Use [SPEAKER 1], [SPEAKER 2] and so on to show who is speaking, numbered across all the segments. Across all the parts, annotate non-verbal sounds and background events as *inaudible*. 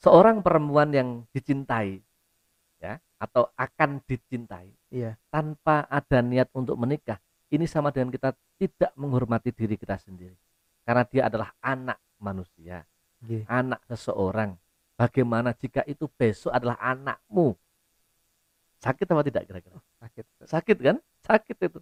[SPEAKER 1] seorang perempuan yang dicintai ya atau akan dicintai
[SPEAKER 2] Iya.
[SPEAKER 1] tanpa ada niat untuk menikah ini sama dengan kita tidak menghormati diri kita sendiri karena dia adalah anak manusia
[SPEAKER 2] Nggih.
[SPEAKER 1] anak seseorang bagaimana jika itu besok adalah anakmu sakit apa tidak kira-kira
[SPEAKER 2] Sakit. Ustaz.
[SPEAKER 1] sakit kan sakit itu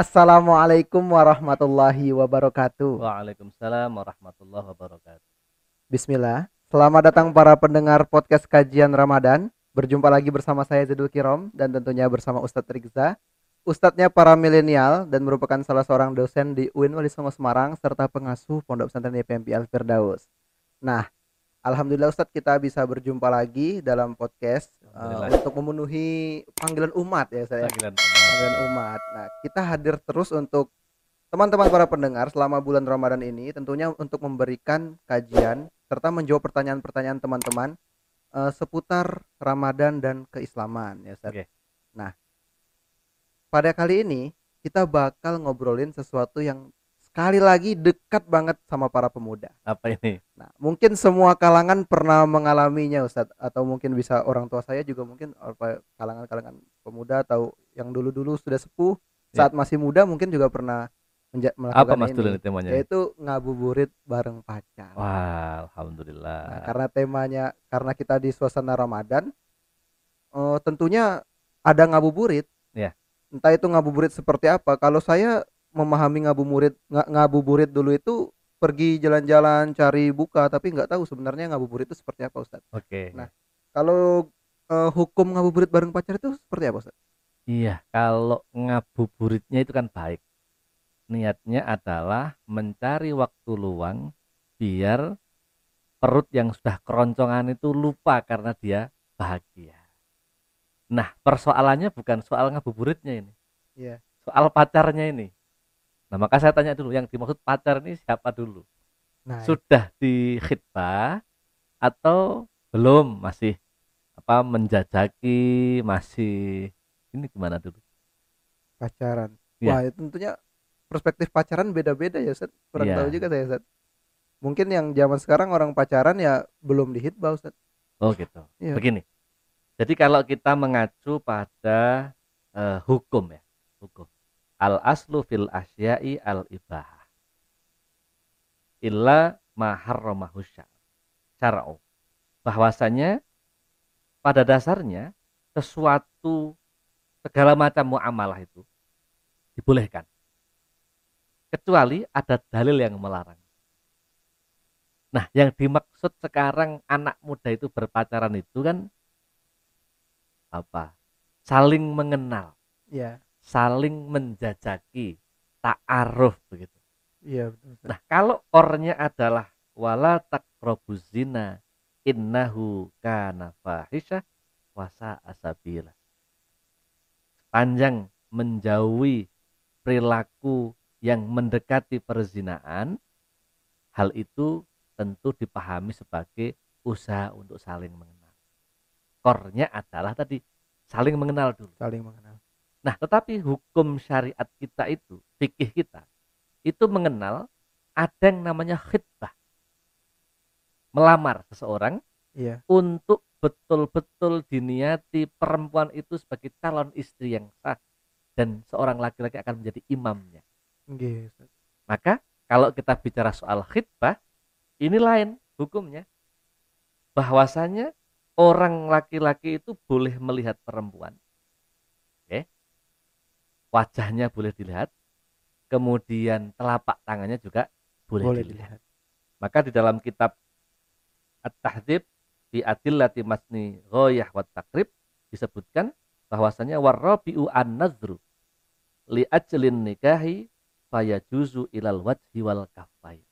[SPEAKER 2] Assalamualaikum warahmatullahi wabarakatuh.
[SPEAKER 1] Waalaikumsalam warahmatullahi wabarakatuh
[SPEAKER 2] Bismillah. Selamat datang para pendengar podcast kajian Ramadan. Berjumpa lagi bersama saya Zidul Kirom dan tentunya bersama Ustadz Rigza. Ustadznya para milenial dan merupakan salah seorang dosen di UIN Wali Songo Semarang serta pengasuh Pondok Pesantren YPMP Al Firdaus. Nah, alhamdulillah Ustadz kita bisa berjumpa lagi dalam podcast uh, untuk memenuhi panggilan umat ya saya.
[SPEAKER 1] Panggilan
[SPEAKER 2] panggilan umat. Nah, kita hadir terus untuk teman-teman para pendengar selama bulan Ramadan ini tentunya untuk memberikan kajian serta menjawab pertanyaan-pertanyaan teman-teman eh, seputar Ramadan dan keislaman ya Ustaz.
[SPEAKER 1] Oke.
[SPEAKER 2] Nah, pada kali ini kita bakal ngobrolin sesuatu yang sekali lagi dekat banget sama para pemuda.
[SPEAKER 1] apa ini
[SPEAKER 2] Nah, mungkin semua kalangan pernah mengalaminya Ustadz atau mungkin bisa orang tua saya juga mungkin kalangan-kalangan pemuda atau yang dulu-dulu sudah sepuh
[SPEAKER 1] Ya.
[SPEAKER 2] saat masih muda mungkin juga pernah menja-
[SPEAKER 1] apa
[SPEAKER 2] melakukan
[SPEAKER 1] mas
[SPEAKER 2] ini
[SPEAKER 1] temanya
[SPEAKER 2] yaitu ngabuburit bareng pacar.
[SPEAKER 1] wah alhamdulillah
[SPEAKER 2] Nah, karena temanya karena kita di suasana Ramadan eh, tentunya ada ngabuburit.
[SPEAKER 1] Ya.
[SPEAKER 2] Entah itu ngabuburit seperti apa. Kalau saya memahami ngabuburit nga- ngabuburit dulu itu pergi jalan-jalan cari buka tapi nggak tahu sebenarnya ngabuburit itu seperti apa Ustaz.
[SPEAKER 1] oke
[SPEAKER 2] Nah. Kalau eh, hukum ngabuburit bareng pacar itu seperti apa Ustaz?
[SPEAKER 1] Iya, kalau ngabuburitnya itu kan baik. Niatnya adalah mencari waktu luang biar perut yang sudah keroncongan itu lupa karena dia bahagia. Nah, persoalannya bukan soal ngabuburitnya ini,
[SPEAKER 2] Iya.
[SPEAKER 1] soal pacarnya ini. Nah, maka saya tanya dulu, yang dimaksud pacar ini siapa dulu?
[SPEAKER 2] Nah,
[SPEAKER 1] Sudah di khitbah atau belum? Masih apa menjajaki, masih ini gimana dulu?
[SPEAKER 2] pacaran.
[SPEAKER 1] Iya.
[SPEAKER 2] Wah, itu tentunya perspektif pacaran beda-beda ya Ustaz. Kurang
[SPEAKER 1] Iya.
[SPEAKER 2] tahu juga saya Ustaz. Mungkin yang zaman sekarang orang pacaran ya belum dihitbah Ustaz.
[SPEAKER 1] Oh gitu.
[SPEAKER 2] Iya.
[SPEAKER 1] Begini. Jadi kalau kita mengacu pada eh, hukum ya, hukum. Al aslu fil asya'i al ibahah. Illa ma harramahu syar- syar'u. Bahwasanya pada dasarnya sesuatu segala macam muamalah itu dibolehkan. Kecuali ada dalil yang melarang. Nah, yang dimaksud sekarang anak muda itu berpacaran itu kan apa? Saling mengenal,
[SPEAKER 2] Iya.
[SPEAKER 1] Saling menjajaki, ta'aruf begitu.
[SPEAKER 2] Iya betul.
[SPEAKER 1] Nah, kalau ornya adalah wala taqrabuz zina innahu kana fahisha wasa asabila. Panjang menjauhi perilaku yang mendekati perzinaan, hal itu tentu dipahami sebagai usaha untuk saling mengenal. Kornya adalah tadi saling mengenal dulu.
[SPEAKER 2] saling mengenal.
[SPEAKER 1] Nah, tetapi hukum syariat kita itu, fikih kita, itu mengenal ada yang namanya khitbah. Melamar seseorang
[SPEAKER 2] Iya.
[SPEAKER 1] untuk betul-betul diniati perempuan itu sebagai calon istri yang sah dan seorang laki-laki akan menjadi imamnya.
[SPEAKER 2] Ustaz.
[SPEAKER 1] Maka kalau kita bicara soal khitbah, ini lain hukumnya. Bahwasanya orang laki-laki itu boleh melihat perempuan. Wajahnya boleh dilihat. Kemudian telapak tangannya juga boleh,
[SPEAKER 2] Boleh
[SPEAKER 1] dilihat.
[SPEAKER 2] dilihat.
[SPEAKER 1] Maka di dalam kitab At-Tahdzib di Adillati Masni Ghoyah wa Takrib disebutkan bahwasanya warabi'u an-nazru li ajlin nikahi fayajuzu ilal wajhi wal kaffain.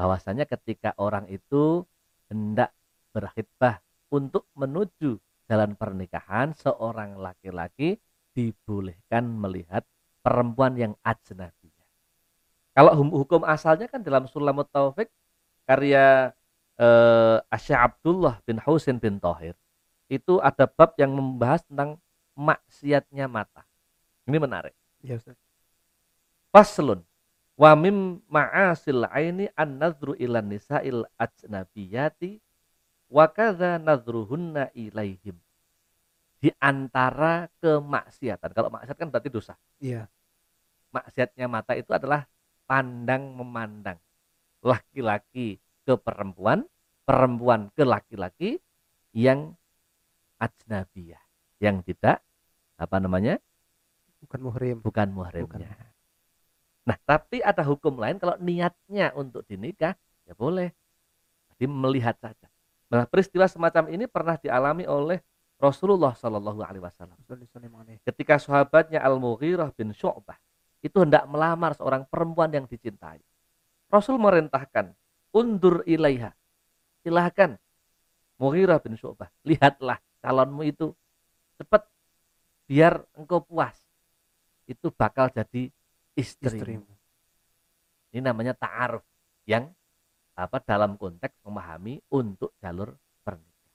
[SPEAKER 1] Bahwasanya ketika orang itu hendak berkhidbah untuk menuju jalan pernikahan seorang laki-laki dibolehkan melihat perempuan yang ajnabiyah. Kalau hukum asalnya kan dalam Sulamut Taufik karya eh, Asya Abdullah bin Husain bin Tohir itu ada bab yang membahas tentang maksiatnya mata. Ini menarik.
[SPEAKER 2] Iya, Ustaz.
[SPEAKER 1] Faslun wa mim ma'asil aini an-nadhru ilan nisa'il ajnabiyati wa kadza nadhruhunna ilaihim. Di antara kemaksiatan. Kalau maksiat kan berarti dosa.
[SPEAKER 2] Iya.
[SPEAKER 1] Maksiatnya mata itu adalah pandang memandang. Laki-laki ke perempuan, perempuan ke laki-laki yang ajnabiyah, yang tidak apa namanya?
[SPEAKER 2] Bukan muhrim.
[SPEAKER 1] bukan muhrimnya. Nah, tapi ada hukum lain kalau niatnya untuk dinikah, ya boleh. Jadi melihat saja. Nah, peristiwa semacam ini pernah dialami oleh Rasulullah Shallallahu Alaihi Wasallam. Ketika sahabatnya Al Mughirah bin Syu'bah itu hendak melamar seorang perempuan yang dicintai, Rasul merintahkan, undur ilaiha, silahkan Mughirah bin Syu'bah, lihatlah calonmu itu cepat biar engkau puas. Itu bakal jadi istri.
[SPEAKER 2] Istrimu.
[SPEAKER 1] Ini namanya ta'aruf yang apa dalam konteks memahami untuk jalur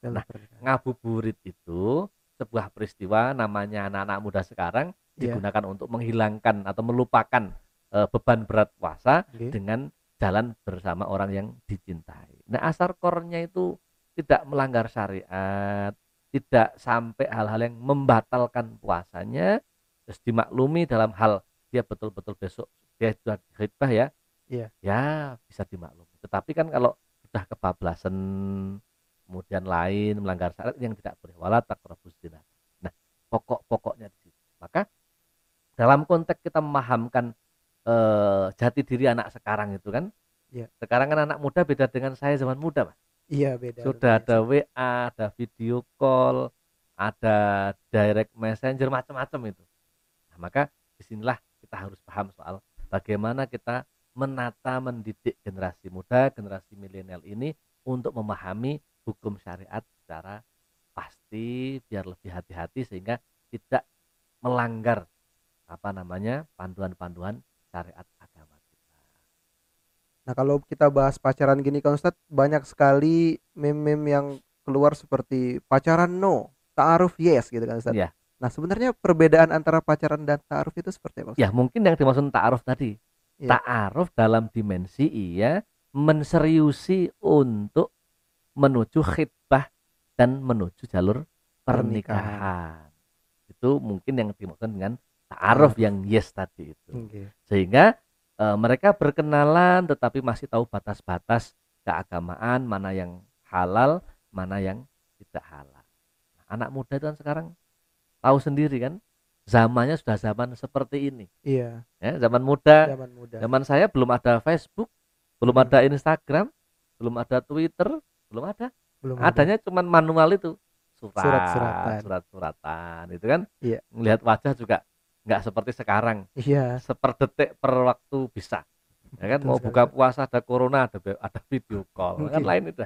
[SPEAKER 1] Nah. Ngabuburit itu sebuah peristiwa namanya anak-anak muda sekarang
[SPEAKER 2] Iya.
[SPEAKER 1] digunakan untuk menghilangkan atau melupakan eh, beban berat puasa
[SPEAKER 2] Oke.
[SPEAKER 1] dengan jalan bersama orang yang dicintai. Nah, asar kornya itu tidak melanggar syariat, tidak sampai hal-hal yang membatalkan puasanya, terus dimaklumi dalam hal dia betul-betul besok dia sudah khidbah ya,
[SPEAKER 2] Iya.
[SPEAKER 1] ya bisa dimaklumi. Tetapi kan kalau sudah kebablasan kemudian lain melanggar syariat yang tidak boleh wala taqrabuz zina. Nah, pokok-pokoknya di situ. Maka dalam konteks kita memahamkan eh, jati diri anak sekarang itu kan,
[SPEAKER 2] Iya.
[SPEAKER 1] sekarang kan anak muda beda dengan saya zaman muda, Mas.
[SPEAKER 2] Iya beda.
[SPEAKER 1] Sudah ada WA, ada video call, ada direct messenger macam-macam itu. Nah, maka di sinilah kita harus paham soal bagaimana kita menata mendidik generasi muda, generasi milenial ini untuk memahami hukum syariat secara pasti biar lebih hati-hati sehingga tidak melanggar apa namanya panduan-panduan syariat agama kita.
[SPEAKER 2] Nah kalau kita bahas pacaran gini kan Ustadz banyak sekali meme-meme yang keluar seperti pacaran no, ta'aruf yes gitu kan Ustadz.
[SPEAKER 1] Iya.
[SPEAKER 2] Nah sebenarnya perbedaan antara pacaran dan ta'aruf itu seperti apa? Ustadz?
[SPEAKER 1] Ya mungkin yang dimaksud ta'aruf tadi
[SPEAKER 2] Iya.
[SPEAKER 1] Ta'aruf dalam dimensi iya menseriusi untuk menuju khidbah dan menuju jalur pernikahan. Itu mungkin yang dimaksud dengan ta'aruf yang yes tadi itu.
[SPEAKER 2] Oke.
[SPEAKER 1] Sehingga eh, mereka berkenalan tetapi masih tahu batas-batas keagamaan mana yang halal, mana yang tidak halal. Nah, anak muda itu kan sekarang tahu sendiri kan zamannya sudah zaman seperti ini
[SPEAKER 2] Iya.
[SPEAKER 1] ya zaman muda
[SPEAKER 2] Zaman muda.
[SPEAKER 1] Zaman saya belum ada Facebook, belum
[SPEAKER 2] Hmm.
[SPEAKER 1] ada Instagram, belum ada Twitter, belum ada.
[SPEAKER 2] Belum ada.
[SPEAKER 1] Adanya cuma manual itu. Surat,
[SPEAKER 2] Surat-suratan.
[SPEAKER 1] surat-suratan itu kan.
[SPEAKER 2] Iya.
[SPEAKER 1] Melihat wajah juga nggak seperti sekarang,
[SPEAKER 2] Iya.
[SPEAKER 1] seperdetik per waktu bisa. Ya kan
[SPEAKER 2] Betul
[SPEAKER 1] mau
[SPEAKER 2] sekali.
[SPEAKER 1] buka puasa ada corona, ada ada video call, kan
[SPEAKER 2] Oke.
[SPEAKER 1] lain itu.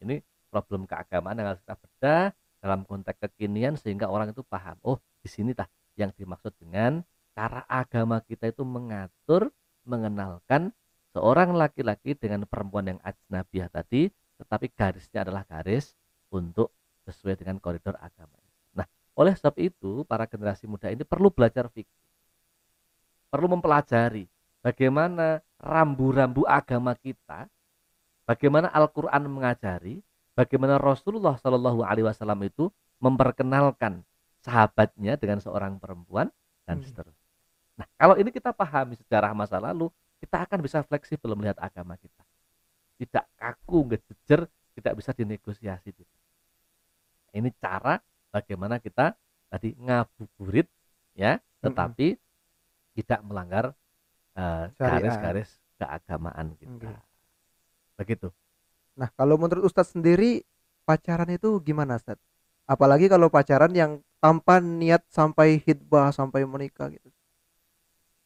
[SPEAKER 1] Ini problem keagamaan yang harus kita bedah dalam konteks kekinian sehingga orang itu paham. Oh, di sini tah yang dimaksud dengan cara agama kita itu mengatur, mengenalkan seorang laki-laki dengan perempuan yang ajnabiyah tadi, tetapi garisnya adalah garis untuk sesuai dengan koridor agama. Nah, oleh sebab itu para generasi muda ini perlu belajar fikih, perlu mempelajari bagaimana rambu-rambu agama kita, bagaimana Al-Quran mengajari, bagaimana Rasulullah Shallallahu Alaihi Wasallam itu memperkenalkan sahabatnya dengan seorang perempuan dan
[SPEAKER 2] Hmm.
[SPEAKER 1] seterusnya. Nah, kalau ini kita pahami sejarah masa lalu, kita akan bisa fleksibel melihat agama kita. Tidak kaku, ngejejer, tidak bisa dinegosiasi. Tidak. Ini cara bagaimana kita tadi ngabuburit ya, tetapi tidak melanggar eh, garis-garis keagamaan kita.
[SPEAKER 2] Oke.
[SPEAKER 1] Begitu.
[SPEAKER 2] Nah kalau menurut Ustadz sendiri pacaran itu gimana Ustadz? Apalagi kalau pacaran yang tanpa niat sampai hitbah sampai menikah gitu.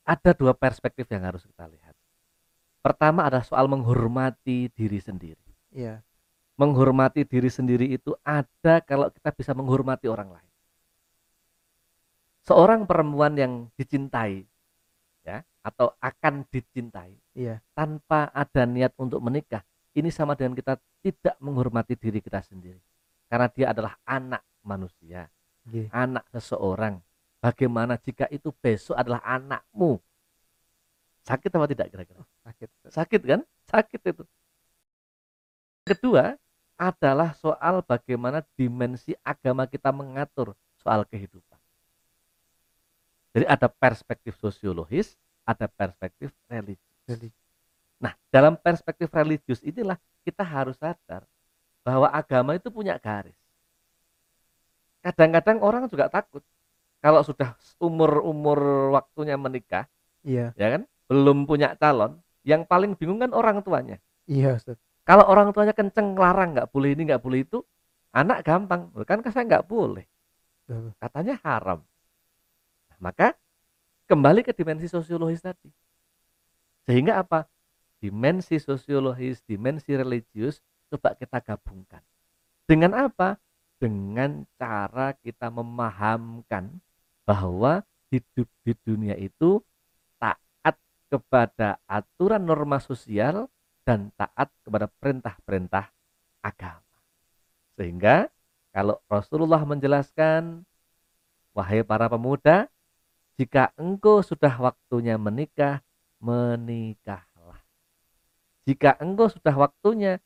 [SPEAKER 1] Ada dua perspektif yang harus kita lihat. Pertama adalah soal menghormati diri sendiri.
[SPEAKER 2] Iya.
[SPEAKER 1] menghormati diri sendiri itu ada kalau kita bisa menghormati orang lain. Seorang perempuan yang dicintai ya atau akan dicintai
[SPEAKER 2] Iya.
[SPEAKER 1] tanpa ada niat untuk menikah, ini sama dengan kita tidak menghormati diri kita sendiri. Karena dia adalah anak manusia,
[SPEAKER 2] Nggih.
[SPEAKER 1] anak seseorang. Bagaimana jika itu besok adalah anakmu? Sakit apa tidak kira-kira?
[SPEAKER 2] Sakit.
[SPEAKER 1] Sakit kan? Sakit itu. Kedua adalah soal bagaimana dimensi agama kita mengatur soal kehidupan. Jadi ada perspektif sosiologis, ada perspektif religius.
[SPEAKER 2] Religi.
[SPEAKER 1] Nah, dalam perspektif religius inilah kita harus sadar bahwa agama itu punya garis. Kadang-kadang orang juga takut kalau sudah umur-umur waktunya menikah,
[SPEAKER 2] Iya.
[SPEAKER 1] ya kan, belum punya calon, yang paling bingung kan orang tuanya.
[SPEAKER 2] Iya, Ustaz.
[SPEAKER 1] Kalau orang tuanya kenceng larang nggak boleh ini nggak boleh itu, anak gampang, "Loh, kan saya nggak boleh, katanya haram. Nah, maka kembali ke dimensi sosiologis tadi. Sehingga apa? Dimensi sosiologis, dimensi religius coba kita gabungkan. Dengan apa? Dengan cara kita memahamkan bahwa hidup di dunia itu kepada aturan norma sosial dan taat kepada perintah-perintah agama. Sehingga kalau Rasulullah menjelaskan, wahai para pemuda, jika engkau sudah waktunya menikah, menikahlah. Jika engkau sudah waktunya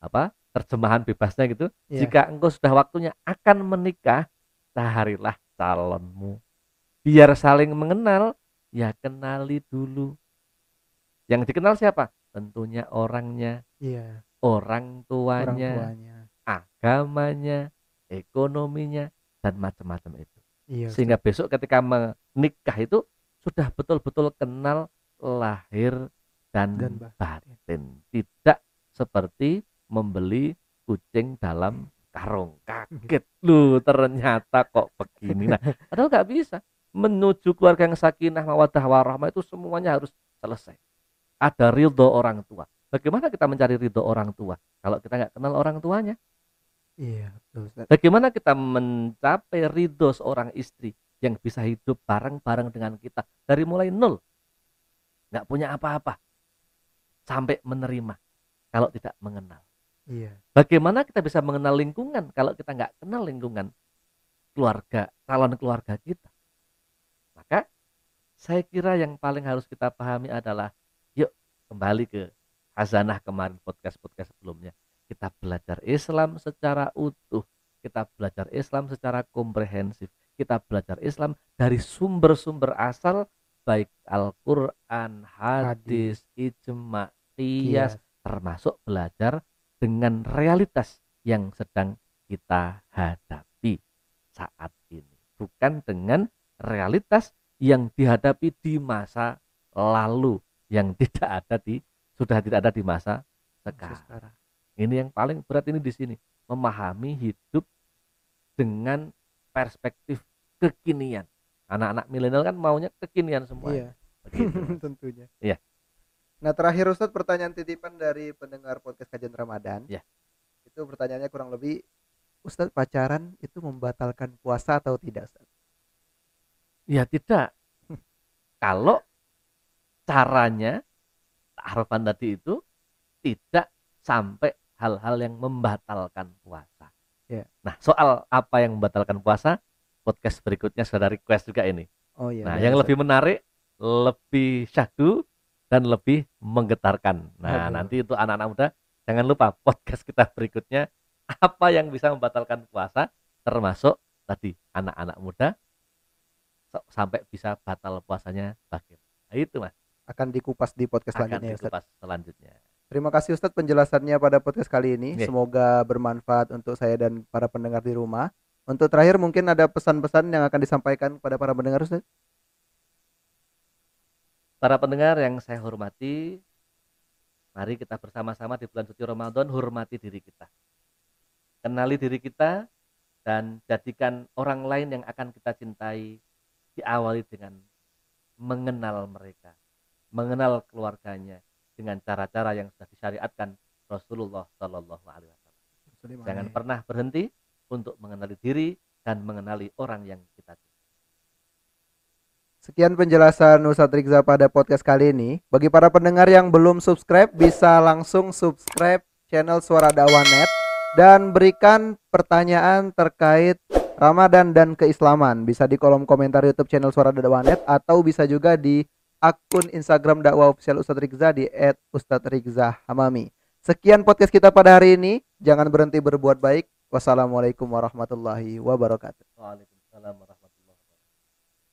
[SPEAKER 1] apa? Terjemahan bebasnya gitu.
[SPEAKER 2] Iya.
[SPEAKER 1] Jika engkau sudah waktunya akan menikah, carilah calonmu. Biar saling mengenal, ya kenali dulu. Yang dikenal siapa? Tentunya orangnya,
[SPEAKER 2] Iya.
[SPEAKER 1] orang
[SPEAKER 2] Orang
[SPEAKER 1] tuanya,
[SPEAKER 2] tuanya.
[SPEAKER 1] agamanya, ekonominya, dan macam-macam itu.
[SPEAKER 2] Iya.
[SPEAKER 1] Sehingga besok ketika menikah itu sudah betul-betul kenal lahir dan,
[SPEAKER 2] Dan batin.
[SPEAKER 1] batin. Tidak seperti membeli kucing dalam karung. Kaget *laughs* lu ternyata kok begini. Nah, padahal nggak bisa. Menuju keluarga yang sakinah, mawadah, warahmah itu semuanya harus selesai. Ada ridho orang tua. Bagaimana kita mencari ridho orang tua kalau kita nggak kenal orang tuanya?
[SPEAKER 2] Iya, betul, Ustaz.
[SPEAKER 1] Bagaimana kita mencapai ridho seorang istri yang bisa hidup bareng-bareng dengan kita dari mulai nol, nggak punya apa-apa, sampai menerima kalau tidak mengenal.
[SPEAKER 2] Iya.
[SPEAKER 1] Bagaimana kita bisa mengenal lingkungan kalau kita nggak kenal lingkungan keluarga, calon keluarga kita? Saya kira yang paling harus kita pahami adalah yuk kembali ke hazanah kemarin podcast-podcast sebelumnya. Kita belajar Islam secara utuh, kita belajar Islam secara komprehensif, kita belajar Islam dari sumber-sumber asal baik Al-Qur'an, hadis, ijma, qiyas,
[SPEAKER 2] Iya.
[SPEAKER 1] termasuk belajar dengan realitas yang sedang kita hadapi saat ini bukan dengan realitas yang dihadapi di masa lalu yang tidak ada di sudah tidak ada di masa sekarang.
[SPEAKER 2] Sekarang.
[SPEAKER 1] Ini yang paling berat ini di sini memahami hidup dengan perspektif kekinian. Anak-anak milenial kan maunya kekinian semua.
[SPEAKER 2] Iya.
[SPEAKER 1] Begitu. *laughs*
[SPEAKER 2] Tentunya.
[SPEAKER 1] Iya.
[SPEAKER 2] Nah, terakhir Ustadz pertanyaan titipan dari pendengar podcast kajian Ramadan.
[SPEAKER 1] Iya.
[SPEAKER 2] Itu pertanyaannya kurang lebih Ustadz pacaran itu membatalkan puasa atau tidak, Ustadz?
[SPEAKER 1] Ya tidak. Kalau caranya taarufan tadi itu tidak sampai hal-hal yang membatalkan puasa.
[SPEAKER 2] Ya.
[SPEAKER 1] Nah, soal apa yang membatalkan puasa, podcast berikutnya sudah request juga ini.
[SPEAKER 2] Oh iya.
[SPEAKER 1] nah, yang lebih menarik, lebih syahdu dan lebih menggetarkan. Nah,
[SPEAKER 2] Aduh.
[SPEAKER 1] nanti itu anak-anak muda jangan lupa podcast kita berikutnya apa yang bisa membatalkan puasa termasuk tadi anak-anak muda sampai bisa batal puasanya bagaimana. Nah, itu Mas
[SPEAKER 2] akan dikupas di podcast
[SPEAKER 1] akan
[SPEAKER 2] selanjutnya,
[SPEAKER 1] dikupas selanjutnya.
[SPEAKER 2] Terima kasih Ustadz penjelasannya pada podcast kali ini.
[SPEAKER 1] Iya.
[SPEAKER 2] Semoga bermanfaat untuk saya dan para pendengar di rumah. Untuk terakhir mungkin ada pesan-pesan yang akan disampaikan kepada para pendengar Ustadz.
[SPEAKER 1] Para pendengar yang saya hormati, mari kita bersama-sama di bulan suci Ramadan hormati diri kita. Kenali diri kita dan jadikan orang lain yang akan kita cintai diawali dengan mengenal mereka, mengenal keluarganya dengan cara-cara yang sudah disyariatkan Rasulullah Shallallahu Alaihi Wasallam. Jangan pernah berhenti untuk mengenali diri dan mengenali orang yang kita cintai.
[SPEAKER 2] Sekian penjelasan Ustadz Rizza pada podcast kali ini. Bagi para pendengar yang belum subscribe bisa langsung subscribe channel Suara Dakwah Net dan berikan pertanyaan terkait Ramadan dan keislaman bisa di kolom komentar YouTube channel Suara Dadawanet atau bisa juga di akun Instagram dakwah official Ustadz Rizza di @ustadzrizzahamami. Sekian podcast kita pada hari ini. Jangan berhenti berbuat baik. Wassalamualaikum warahmatullahi wabarakatuh.
[SPEAKER 1] Waalaikumsalam warahmatullahi